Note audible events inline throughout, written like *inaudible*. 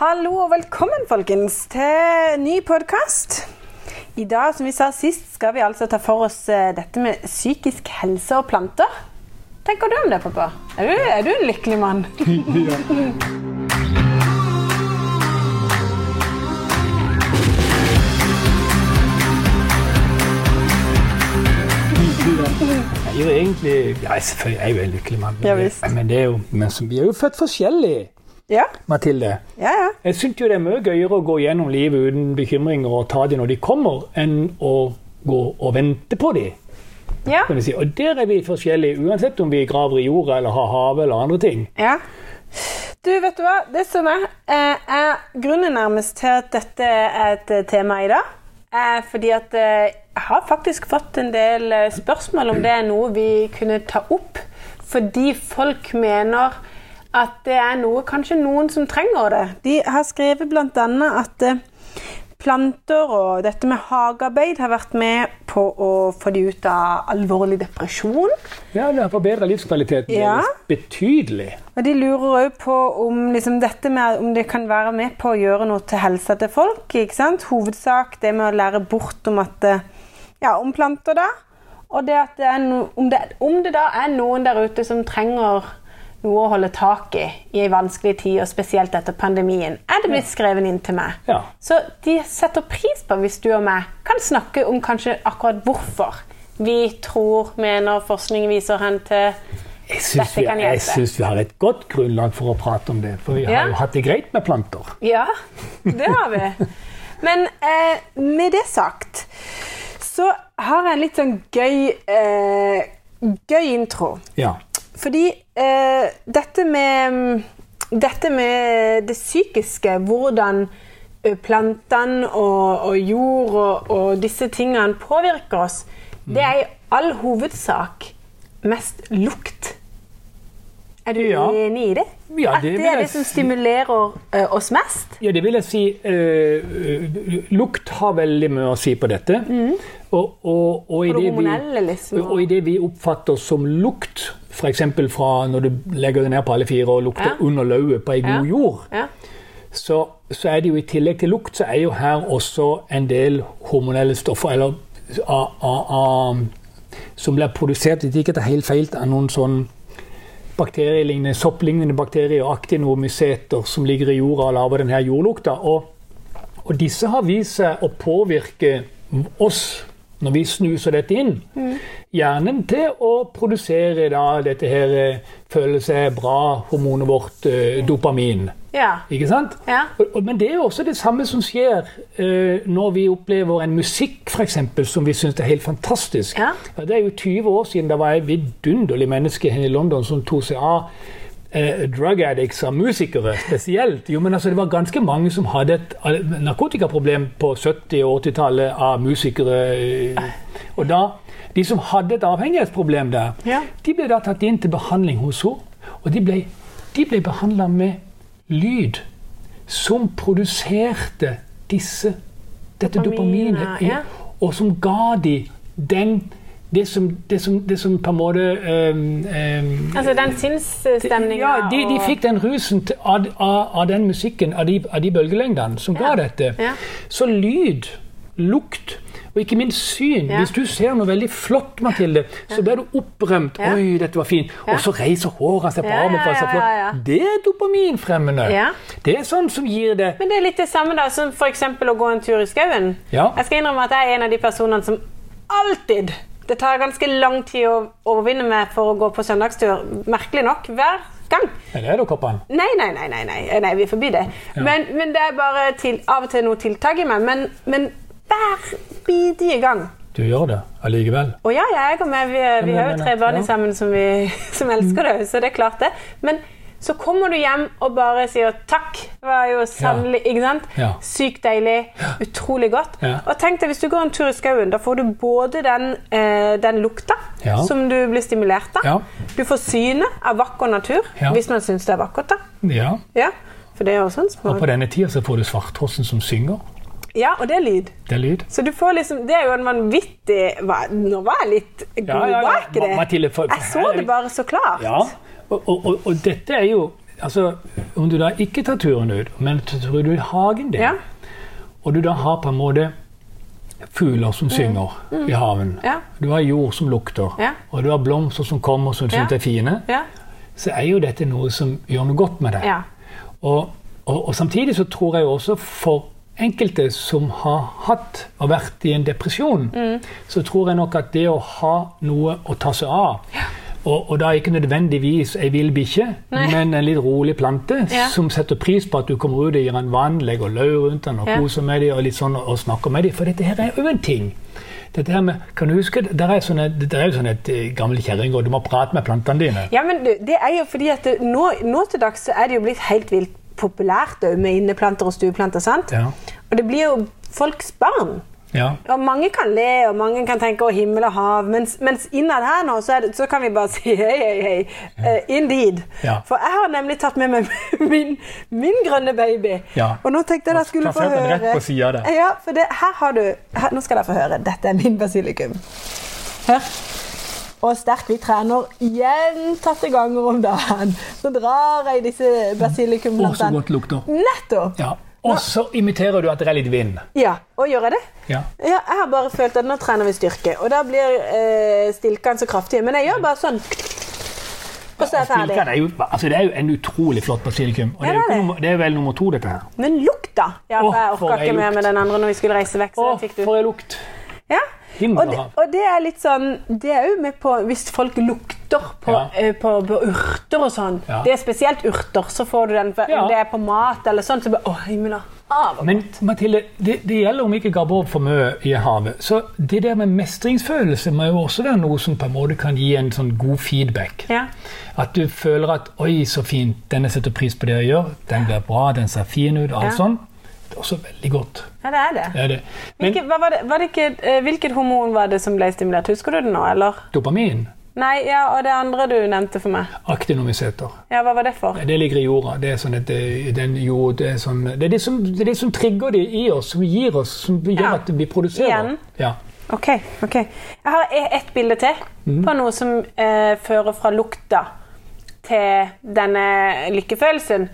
Hallo og velkommen, folkens, til ny podkast. I dag, som vi sa sist, skal vi altså ta for oss eh, dette med psykisk helse og planter. Tenker du om det, pappa? Er du, er du en lykkelig mann? *laughs* *laughs* ja. Jeg er jo egentlig Ja, selvfølgelig er jeg jo en lykkelig mann. Ja, men, det er jo, men vi er jo født forskjellig, Ja, Mathilde. ja. ja. Jeg syns jo det er mye gøyere å gå gjennom livet uten bekymringer og ta dem når de kommer, enn å gå og vente på dem. ja. Kan si. Og der er vi forskjellige, uansett om vi graver i jorda eller har havet eller andre ting. Ja. Du, vet du hva? Det som er, eh, er grunnen nærmest til at dette er et eh, tema i dag, er fordi at eh, jeg har faktisk fått en del eh, spørsmål om det er noe vi kunne ta opp. Fordi folk mener at det er noe kanskje noen som trenger det. De har skrevet bl.a. at eh, planter og dette med hagearbeid har vært med på å få de ut av alvorlig depresjon. Ja, det har forbedra livskvaliteten Ja. betydelig. Og de lurer òg på om, liksom, dette med, om det kan være med på å gjøre noe til helsa til folk. ikke sant? Hovedsak det med å lære bort om at det- ja, om planter, da. Og det at det er no, om, det, om det da er noen der ute som trenger noe å holde tak i i en vanskelig tid, og spesielt etter pandemien, er det blitt skrevet inn til meg. Ja. Så de setter pris på hvis du og meg kan snakke om kanskje akkurat hvorfor vi tror, mener, forskning viser hen til Dette vi, kan jeg syns vi har et godt grunnlag for å prate om det. For vi har Ja. jo hatt det greit med planter. Ja, det har vi. Men eh, med det sagt så har jeg en litt sånn gøy, eh, gøy intro. Ja. Fordi eh, dette med dette med det psykiske, hvordan plantene og, og jord og, og disse tingene påvirker oss, det er i all hovedsak mest lukt. Er du Ja. enig i det? Ja, At det det er det som stimulerer ø, oss mest? Ja, det vil jeg si. eh, eh, lukt har veldig mye å si på dette. Og, og, og, i det det vi, liksom. og i det vi oppfatter som lukt, f.eks. fra når du legger det ned på alle fire og lukter Ja. under lauvet på ei god jord, Ja. så, så er det jo i tillegg til lukt, så er jo her også en del hormonelle stoffer eller a, a, a, som blir produsert, hvis ikke det er helt feil, av noen sånn bakterielignende, sopplignende bakterier og aktinomyseter som ligger i jorda og lager denne jordlukta. Og, og disse har vist seg å påvirke oss når vi snuser dette inn. Hjernen til å produsere da dette her eh, føle seg bra-hormonet vårt, eh, dopamin. ja. Ikke sant? Ja. Og, men det er jo også det samme som skjer eh, når vi opplever en musikk for eksempel, som vi syns er helt fantastisk. Ja. Det er jo 20 år siden det var et vidunderlig menneske her i London som tok seg av eh, drug addicts av musikere spesielt. Jo, men altså, Det var ganske mange som hadde et narkotikaproblem på 70- og 80-tallet av musikere. eh, Og da, De som hadde et avhengighetsproblem der, Ja. de ble da tatt inn til behandling hos henne. Og de ble, de ble behandla med lyd som produserte disse, dette Dopaminer, dopaminet, ja. og som ga de den det som, det som, det som på en måte um, um, Altså den sinnsstemninga ja, de, de fikk den rusen til, av, av, av den musikken, av de, av de bølgelengdene, som ga dette. Ja. Så lyd, lukt og ikke minst syn. Ja. Hvis du ser noe veldig flott, Mathilde, så blir du opprømt. Ja. 'Oi, dette var fint.' Ja. Og så reiser håret seg på Ja, armen. for ja, det er ja, ja, ja. Det er dopaminfremmende. Ja. Det er sånn som gir det Men det er litt det samme da, som f.eks. å gå en tur i skauen. Ja. Jeg skal innrømme at jeg er en av de personene som alltid Det tar ganske lang tid å overvinne meg for å gå på søndagstur. Merkelig nok. Hver gang. Er det edderkoppene? Nei, nei, nei, nei, nei, nei vi er forbi det. Men, men det er bare til, av og til noe tiltak i meg. Men, men hver bidige gang Du gjør det allikevel. Å ja, jeg og meg, vi, vi men- har jo tre barn ja. sammen som, vi, *laughs* som elsker det, så det er klart det. Men så kommer du hjem og bare sier takk. Det var jo sannelig, ikke sant? Ja. Sykt deilig. Utrolig godt. Ja. Og tenk deg, hvis du går en tur i skauen, da får du både den, eh, den lukta Ja. som du blir stimulert av. Ja. Du får synet av vakker natur, Ja. hvis man syns det er vakkert, da. Ja. Ja, for det er en Og på denne tida så får du svarttrossen som synger. Ja, og det er lyd. Det er lyd. Så du får liksom, Det er jo en vanvittig Nå var jeg litt god, Ja, ja, ja. ikke det? Ma- Mathilde, for- jeg så det bare så klart. Ja, og, og, og, dette er jo altså, Om du da ikke tar turen ut, men tror du hagen din, Ja. og du da har på en måte fugler som synger i haven, Mm. Ja. du har jord som lukter, Ja. og du har blomster som kommer som du Ja. syns er fine, så er jo dette noe som gjør noe godt med deg. og, og samtidig så tror jeg jo også for enkelte som har hatt og vært i en depresjon, Mm. så tror jeg nok at det å ha noe å ta seg av og, og da ikke nødvendigvis ei vill bikkje, men en litt rolig plante Ja. som setter pris på at du kommer ut og gir den vann, legger løv rundt den og Ja. koser med dem og, sånn, og snakker med dem. For dette her er jo en ting. Dette her med, kan du huske, Der er, sånne, det er jo sånn et eh, gammelt kjerringråd. Du må prate med plantene dine. Ja, men det er jo fordi at nå, nå til dags så er det jo blitt helt vilt populært med inneplanter og stueplanter, sant? Ja. Og det blir jo folks barn. Ja. Og mange kan le, og mange kan tenke 'å, himmel og hav', mens, mens innad her nå, så, det, så kan vi bare si 'hei, hei, hei'. Uh, indeed. Ja. For jeg har nemlig tatt med meg *laughs* min, min grønne baby. Ja. Og nå tenkte jeg da skulle få høre rett på siden deg. Ja, for det, her har du her, Nå skal dere få høre. Dette er min basilikum. Hør. Og sterkt vi trener gjentatte ganger om dagen. Så drar jeg disse Å, så godt lukter. Nettopp! Ja. Og så imiterer du at det er litt vind. Ja, og gjør jeg det? Ja. Ja, jeg har bare følt at nå trener vi styrke, og da blir eh, stilkene så kraftige. Men jeg gjør bare sånn. Og så er jeg ferdig. Er jo, altså det er jo en utrolig flott basilikum. Og det, er jo det er nummer, det er vel nummer to, dette her. Men lukta! Ja, for jeg orka ikke mer med den andre når vi skulle reise vekk. så Åh, fikk du. for jeg lukt! Ja. Og det, og det er litt sånn Det er jo med på Hvis folk lukter på, Ja. uh, på, på urter og sånn Ja. Det er spesielt urter, så får du den. Ja. Det er på mat eller sånn, så bare Å, himmel og hav. Men Mathilde, det, det gjelder om ikke gabber opp for mye i havet. Så det der med mestringsfølelse må jo også være noe som på en måte kan gi en sånn god feedback. Ja. At du føler at 'oi, så fint, denne setter pris på det jeg gjør', 'den blir bra, den ser fin ut', alt Ja. sånn. Også veldig godt. ja, det er det. Det er det. Men Hvilket, var det, var det ikke, eh, hvilket hormon var det som ble stimulert? Husker du det nå, eller? dopamin, Nei, ja, og det andre du nevnte for meg. aktinomiseter, Ja, Hva var det for? det ligger i jorda. Det er sånn det, den jord, det, er sånn, det, er det, som, det er det som trigger det i oss, som gir oss, som gjør Ja. at vi produserer. Igjen. Ja. Ok, ok. Jeg har e- ett bilde til Mm. på noe som eh, fører fra lukta til denne lykkefølelsen.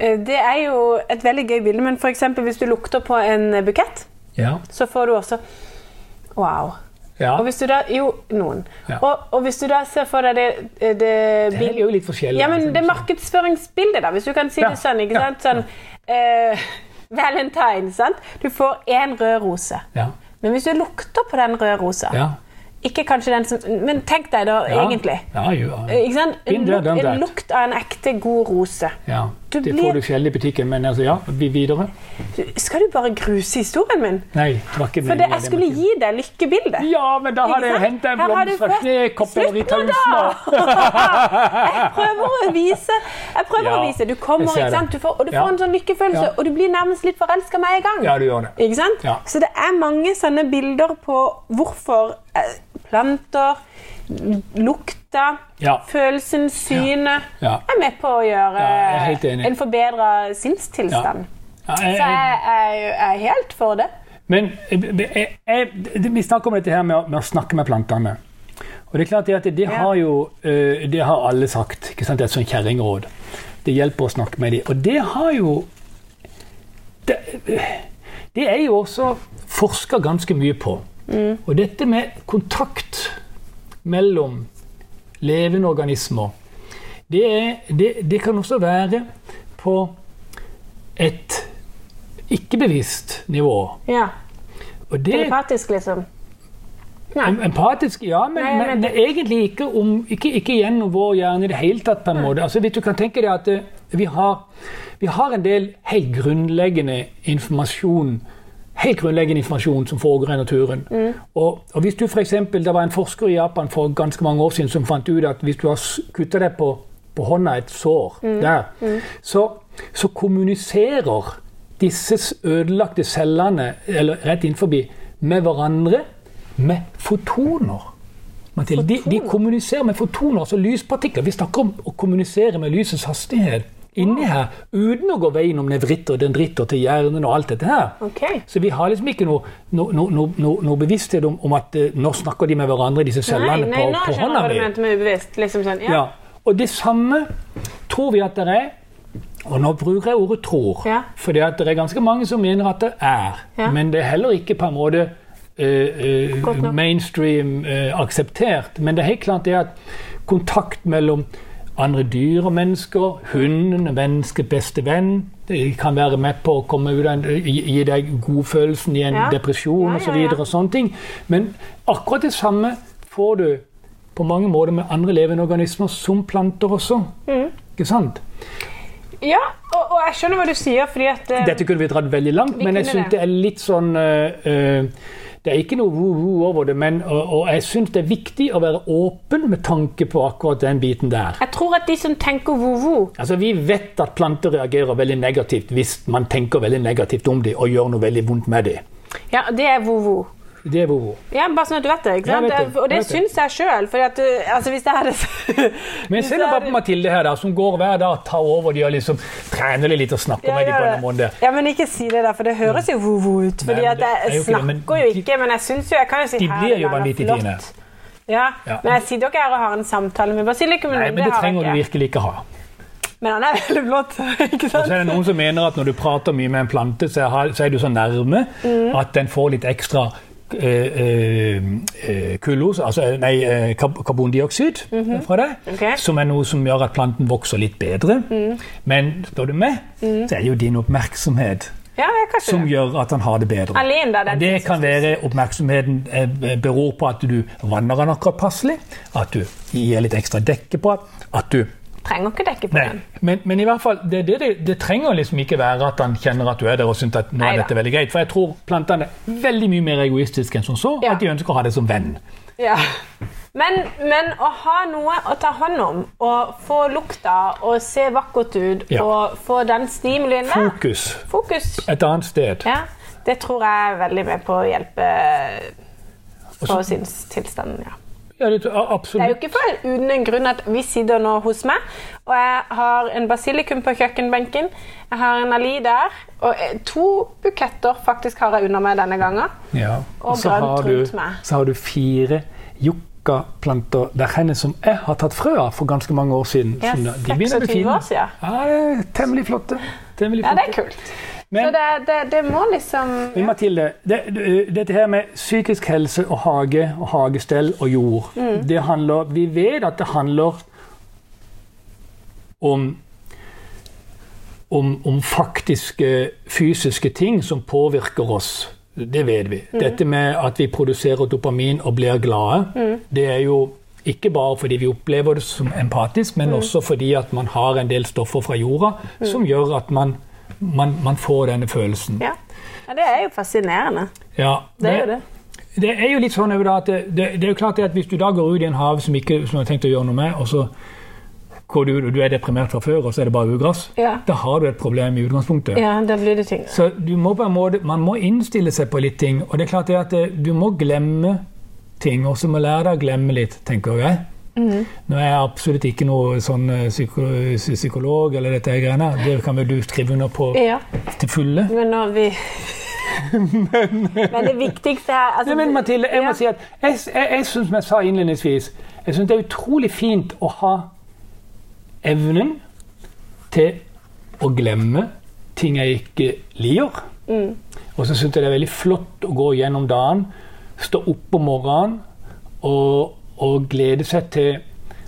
Eh, det er jo et veldig gøy bilde, men f.eks. hvis du lukter på en bukett, Ja. så får du også Wow. ja. Og hvis du da Jo, noen. Ja. Og, og hvis du da ser for deg det, det, Det er jo litt forskjellig. Ja, men det markedsføringsbildet, da, hvis du kan si det sånn. ikke sant? Sånn eh, *laughs* Valentine, sant? Du får én rød rose. Ja. Men hvis du lukter på den røde rosa Ja. Ikke kanskje den som Men tenk deg da, egentlig. Ja, jo, ja. Ikke sant? En, en lukt av en ekte god rose. ja. Det blir- får du sjelden i butikken, men altså, ja, vi videre. Skal du bare gruse historien min? Nei, det var ikke meningen. For det, jeg skulle gi deg lykkebildet. Ja, men da Ikke jeg hentet en har blomst fra Snekopper i år. jeg prøver å vise. Jeg prøver Ja, å vise. Du kommer, ikke sant? Du får, og du Ja. får en sånn lykkefølelse, Ja. og du blir nærmest litt forelska med en gang. Ja, du gjør det. Ikke sant? Så det er mange sånne bilder på hvorfor planter, planter, lukta, Ja. følelsen, synet Ja. er med på å gjøre en forbedra sinnstilstand. Ja, jeg, Så jeg, jeg, jeg er helt for det. Men vi snakker om dette her med å, med å snakke med plantene. Og det er klart det at det har jo eh, Det har alle sagt. ikke sant, Det er et sånt kjerringråd. Det hjelper å snakke med dem. Og det har jo Det, det er jo også forska ganske mye på. Og dette med kontakt mellom levende organismer, det, er, det, det kan også være på et ikke-bevisst nivå. Ja. Og det, Telepatisk, liksom. Nei. Empatisk, ja, men, Nei, men- men, egentlig ikke, om, ikke, ikke gjennom vår hjerne i det hele tatt. på en måte. Altså, hvis du kan tenke deg at eh, vi har, vi har en del helt grunnleggende informasjon helt grunnleggende informasjon som foregår i naturen. Mm. Og, og hvis du for eksempel, Det var en forsker i Japan for ganske mange år siden som fant ut at hvis du har kutta deg på, på hånda et sår Mm. der, så, så kommuniserer disse ødelagte cellene eller rett innenfor, med hverandre med fotoner. Mathilde. De, de kommuniserer med fotoner, altså lyspartikler. Vi snakker om å kommunisere med lysets hastighet inni her, uten å gå veien om nevritter, dendritter til hjernen og alt dette her. Okay. Så vi har liksom ikke noe, noe, noe, noe bevissthet om, om at eh, nå snakker de med hverandre, disse cellene nei, på, på hånda mi. Liksom sånn, ja. Ja. Og det samme tror vi at det er Og nå bruker jeg ordet 'tror', Ja. for det er ganske mange som mener at det er. Ja. Men det er heller ikke på en måte uh, uh, mainstream uh, akseptert. Men det er helt klart det at kontakt mellom andre dyr og mennesker, hunden er menneskets beste venn, De kan være med på å komme ut av gi, deg godfølelsen i en Ja. depresjon Ja, og så ja, videre og sånne ting. Men akkurat det samme får du på mange måter med andre levende organismer, som planter også. Mm. Ikke sant? Ja, og, og jeg skjønner hva du sier, fordi at uh, Dette kunne vi dratt veldig langt, men jeg syns det. det er litt sånn uh, Det er ikke noe woo-woo over det, men og, og jeg syns det er viktig å være åpen med tanke på akkurat den biten der. Jeg tror at de som tenker woo-woo Altså, Vi vet at planter reagerer veldig negativt hvis man tenker veldig negativt om dem og gjør noe veldig vondt med dem. Ja, det er vo-vo. Det er woo-woo. Ja, bare sånn at du vet det. ikke sant? vet det, og det jeg syns jeg sjøl. Uh, altså, hvis det hadde Men se bare på Mathilde her, da, som går hver dag, tar over de og liksom trener litt og snakker Ja, med dem på en måte. Ja, men ikke si det, da, for det høres jo vo-vo ut. Fordi Nei, det jeg men snakker jo ikke, men jeg syns jo Jeg kan jo si De blir jo det vanvittig flott. fine. Ja, Ja. men jeg sitter jo ikke her og har en samtale med basilikum. Nei, men det trenger du virkelig ikke ha. Men han er veldig blått. *laughs* ikke Og så er det noen som mener at når du prater mye med en plante, så er, så er du så nærme Mm. at den får litt ekstra eh, eh, eh, kullos, altså eh, nei, karbondioksid mm karbondioksid fra det, okay. Mm. som er noe som gjør at planten vokser litt bedre. Men spør du meg, så er det jo din oppmerksomhet Ja, som det. gjør at han har det bedre. Alene, da. det kan være oppmerksomheten eh, beror på at du vanner den akkurat passelig, at du gir litt ekstra dekke på at du Trenger ikke dekke på Nei, den. men, men i hvert fall, det, det, det, trenger liksom ikke være at han kjenner at du er der og syns at nå er Neida. dette veldig greit. For jeg tror plantene er veldig mye mer egoistiske enn som så. Ja. At de ønsker å ha det som venn. Ja. Men, men å ha noe å ta hånd om, og få lukta og se vakkert ut, Ja. og få den stimulien der Fokus Fokus. et annet sted. Ja, det tror jeg er veldig med på å hjelpe på sin sinnstilstanden. Ja. Ja, det, Det er jo ikke for uten en grunn at vi sitter nå hos meg, og jeg har en basilikum på kjøkkenbenken. Jeg har en ali der, og eh, to buketter faktisk har jeg under meg denne gangen. Ja. Og så grønt har, du, rundt meg. så har du fire yuccaplanter der henne som jeg har tatt frø av for ganske mange år siden. Ja, Så de begynner 26 år siden. Ja, det er temmelig flotte. Temmelig Ja, det er kult. Men- Så det, det, det må liksom Men Mathilde, det, det- dette her med psykisk helse og hage og hagestell og jord, Mm. det handler, vi vet at det handler om, om, om faktiske fysiske ting som påvirker oss. Det vet vi. Mm. Dette med at vi produserer dopamin og blir glade, Mm. det er jo ikke bare fordi vi opplever det som empatisk, Mm. men også fordi at man har en del stoffer fra jorda som gjør at man, man, man får denne følelsen. Ja. ja, det er jo fascinerende. Ja, Det er jo det. det er jo litt sånn at det, det, det er jo klart at hvis du da går ut i en hav som ikke som du har tenkt å gjøre noe med, og så går du, du er deprimert fra før, og så er det bare ugress, Ja. da har du et problem i utgangspunktet. Ja, da blir det ting. Så du må på en måte, man må innstille seg på litt ting, og det er klart det at det, du må glemme ting, og så må lære deg å glemme litt, tenker jeg. Mhm. Nå er jeg absolutt ikke noe sånn eh, psyko, psykolog eller dette greiene, det kan vel du skrive under på Ja, til fulle. men når vi *laughs* Men det viktigste er altså, Nei, men Mathilde, jeg må ja. si at jeg, jeg, jeg synes, som jeg sa innledningsvis, jeg synes det er utrolig fint å ha evnen til å glemme ting jeg ikke liker. Mm. Og så synes jeg det er veldig flott å gå gjennom dagen, stå opp om morgenen og, og glede seg til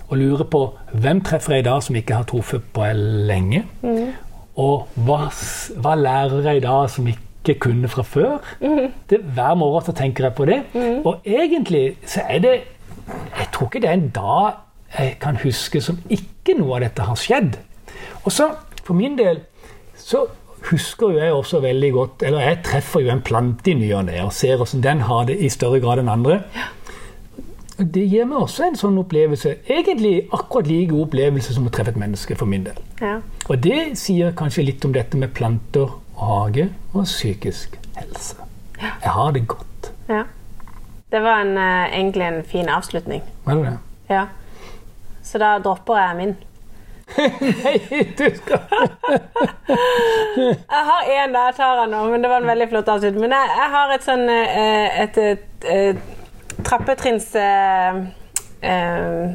å lure på hvem treffer jeg i dag som ikke har truffet på lenge? Mm. Og hva, hva lærer jeg i dag som ikke kunne fra før? Det, hver morgen så tenker jeg på det. Og egentlig så er det Jeg tror ikke det er en dag jeg kan huske som ikke noe av dette har skjedd. Og så, for min del, så husker jo jeg også veldig godt Eller jeg treffer jo en plante i ny og ne og ser hvordan den har det i større grad enn andre. Det gir meg også en sånn opplevelse. Egentlig akkurat like god opplevelse som å treffe et menneske, for min del. Ja. Og det sier kanskje litt om dette med planter og hage og psykisk helse. Jeg har det godt. ja. Det var en, eh, egentlig en fin avslutning. Var det det? Ja. Så da dropper jeg min. *laughs* Nei, du skal *laughs* Jeg har én der, jeg tar den nå, men det var en veldig flott avslutning. Men jeg, jeg har et sånn eh, et, et, et trappetrinns eh, eh,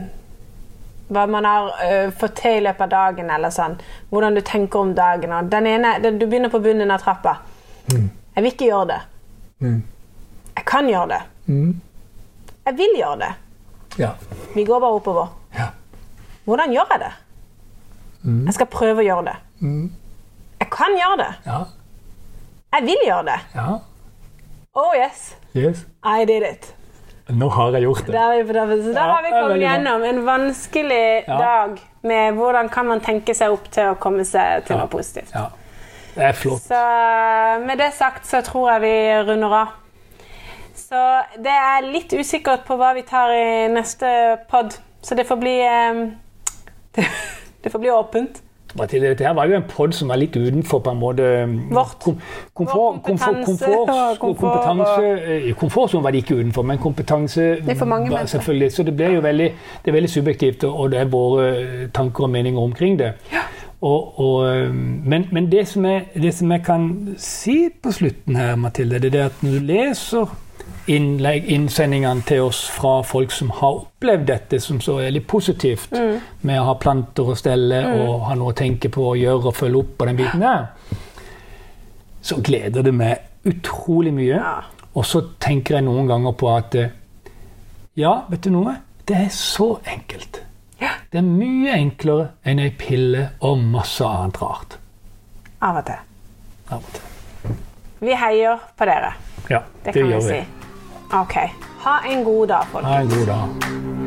hva man har øh, fått til i løpet av dagen, eller sånn. Hvordan du tenker om dagen. Og den ene, den, du begynner på bunnen av trappa. Jeg vil ikke gjøre det. Jeg kan gjøre det. Jeg vil gjøre det. Ja. Vi går bare oppover. Ja. Hvordan gjør jeg det? Jeg skal prøve å gjøre det. Jeg kan gjøre det. Ja. Jeg vil gjøre det. ja. Oh yes, Yes. I did it. Nå har jeg gjort det. Da, er vi. Så da har vi kommet gjennom en vanskelig Ja. dag med hvordan kan man tenke seg opp til å komme seg til noe positivt. Ja. Det er flott. Så eh, med det sagt så tror jeg vi runder av. Så det er litt usikkert på hva vi tar i neste pod, så det får bli eh, det, *laughs* det får bli åpent. Mathilde, dette her var jo en pod som var litt utenfor på en måte Vårt. kom, komfort, Vår komfort, kompetanse komfort, komfort kompetanse eh, Komfortsonen var det ikke utenfor, men kompetanse er for mange var selvfølgelig. Så det ble jo veldig, det er veldig subjektivt, og det er våre tanker og meninger omkring det. Og, og, eh, men men det, som jeg, det som jeg kan si på slutten her, Mathilde, det er at når du leser innlegg, innsendingene til oss fra folk som har opplevd dette som så veldig positivt, Mm. med å ha planter å stelle og ha noe å tenke på og gjøre og følge opp på den biten der, så gleder det meg utrolig mye. Ja. Og så tenker jeg noen ganger på at eh, ja, vet du noe? Det er så enkelt. Ja. Det er mye enklere enn ei pille og masse annet rart. Av og til. Av og til. Vi heier på dere. Ja, Det det, kan vi. si. Ok. Ha en god dag, folkens. Ha en god dag.